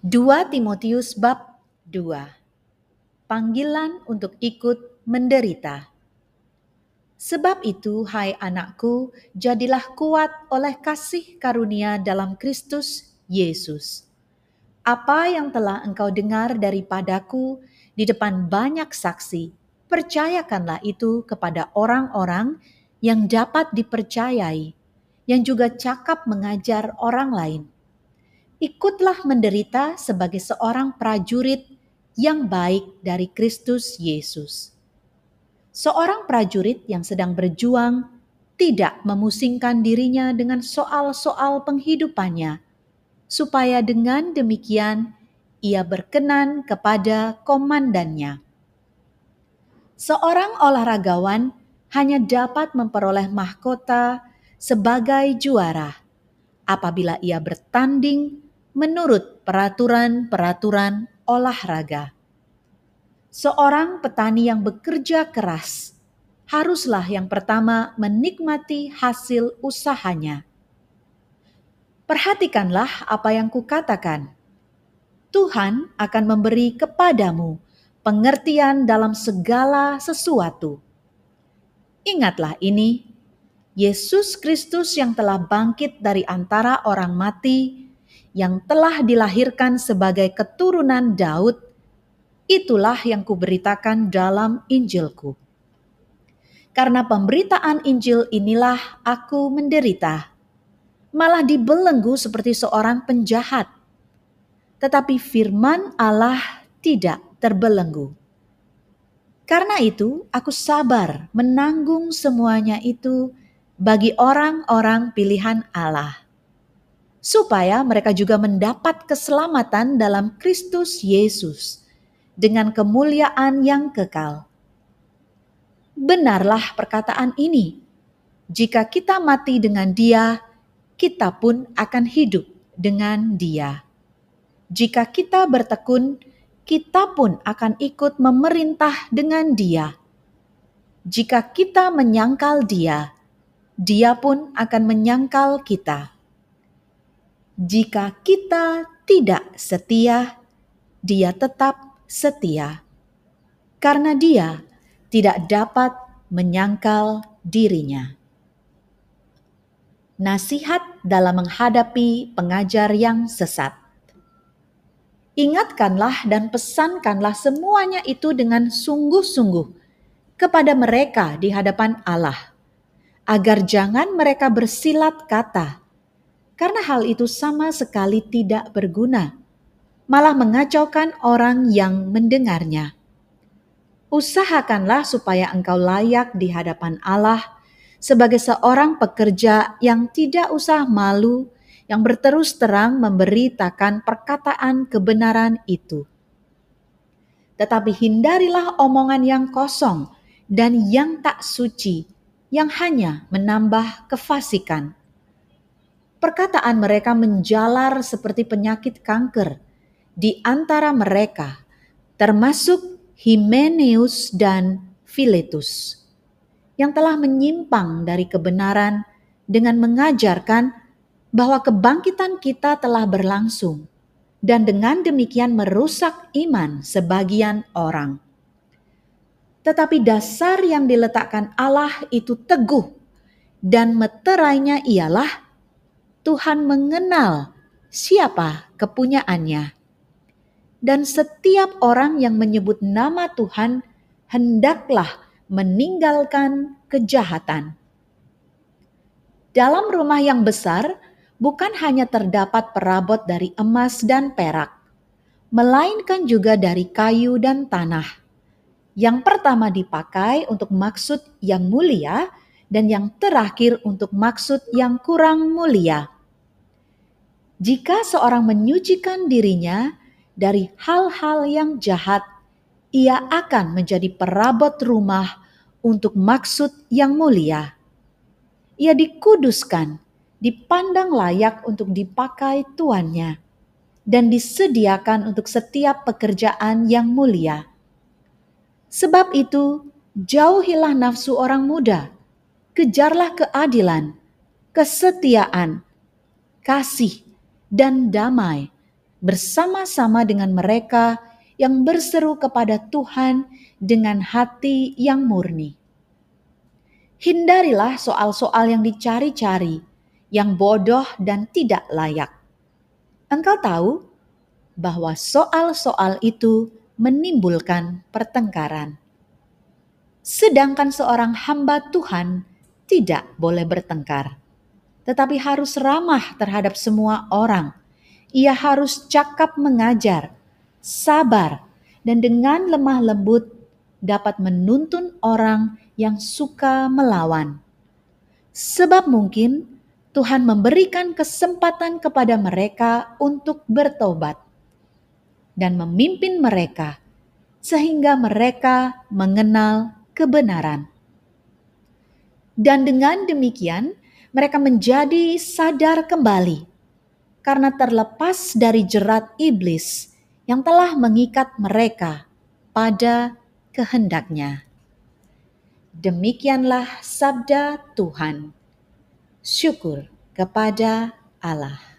2 Timotius bab 2 Panggilan untuk ikut menderita. Sebab itu, hai anakku, jadilah kuat oleh kasih karunia dalam Kristus Yesus. Apa yang telah engkau dengar daripadaku di depan banyak saksi, percayakanlah itu kepada orang-orang yang dapat dipercayai, yang juga cakap mengajar orang lain ikutlah menderita sebagai seorang prajurit yang baik dari Kristus Yesus. Seorang prajurit yang sedang berjuang tidak memusingkan dirinya dengan soal-soal penghidupannya, supaya dengan demikian ia berkenan kepada komandannya. Seorang olahragawan hanya dapat memperoleh mahkota sebagai juara apabila ia bertanding menurut peraturan-peraturan olahraga. Seorang petani yang bekerja keras haruslah yang pertama menikmati hasil usahanya. Perhatikanlah apa yang kukatakan. Tuhan akan memberi kepadamu pengertian dalam segala sesuatu. Ingatlah ini, Yesus Kristus yang telah bangkit dari antara orang mati yang telah dilahirkan sebagai keturunan Daud, itulah yang kuberitakan dalam Injilku. Karena pemberitaan Injil inilah aku menderita, malah dibelenggu seperti seorang penjahat. Tetapi firman Allah tidak terbelenggu. Karena itu, aku sabar menanggung semuanya itu bagi orang-orang pilihan Allah supaya mereka juga mendapat keselamatan dalam Kristus Yesus dengan kemuliaan yang kekal. Benarlah perkataan ini. Jika kita mati dengan Dia, kita pun akan hidup dengan Dia. Jika kita bertekun, kita pun akan ikut memerintah dengan Dia. Jika kita menyangkal Dia, Dia pun akan menyangkal kita jika kita tidak setia, Dia tetap setia, karena Dia tidak dapat menyangkal dirinya. Nasihat dalam menghadapi pengajar yang sesat. Ingatkanlah dan pesankanlah semuanya itu dengan sungguh-sungguh kepada mereka di hadapan Allah, agar jangan mereka bersilat kata karena hal itu sama sekali tidak berguna, malah mengacaukan orang yang mendengarnya. Usahakanlah supaya engkau layak di hadapan Allah sebagai seorang pekerja yang tidak usah malu, yang berterus terang memberitakan perkataan kebenaran itu. Tetapi hindarilah omongan yang kosong dan yang tak suci, yang hanya menambah kefasikan perkataan mereka menjalar seperti penyakit kanker di antara mereka, termasuk Himeneus dan Filetus, yang telah menyimpang dari kebenaran dengan mengajarkan bahwa kebangkitan kita telah berlangsung dan dengan demikian merusak iman sebagian orang. Tetapi dasar yang diletakkan Allah itu teguh dan meterainya ialah Tuhan mengenal siapa kepunyaannya. Dan setiap orang yang menyebut nama Tuhan hendaklah meninggalkan kejahatan. Dalam rumah yang besar bukan hanya terdapat perabot dari emas dan perak, melainkan juga dari kayu dan tanah. Yang pertama dipakai untuk maksud yang mulia, dan yang terakhir untuk maksud yang kurang mulia. Jika seorang menyucikan dirinya dari hal-hal yang jahat, ia akan menjadi perabot rumah untuk maksud yang mulia. Ia dikuduskan, dipandang layak untuk dipakai tuannya, dan disediakan untuk setiap pekerjaan yang mulia. Sebab itu, jauhilah nafsu orang muda kejarlah keadilan, kesetiaan, kasih, dan damai, bersama-sama dengan mereka yang berseru kepada Tuhan dengan hati yang murni. Hindarilah soal-soal yang dicari-cari, yang bodoh dan tidak layak. Engkau tahu bahwa soal-soal itu menimbulkan pertengkaran. Sedangkan seorang hamba Tuhan tidak boleh bertengkar, tetapi harus ramah terhadap semua orang. Ia harus cakap mengajar, sabar, dan dengan lemah lembut dapat menuntun orang yang suka melawan. Sebab mungkin Tuhan memberikan kesempatan kepada mereka untuk bertobat dan memimpin mereka sehingga mereka mengenal kebenaran. Dan dengan demikian, mereka menjadi sadar kembali karena terlepas dari jerat iblis yang telah mengikat mereka pada kehendaknya. Demikianlah sabda Tuhan. Syukur kepada Allah.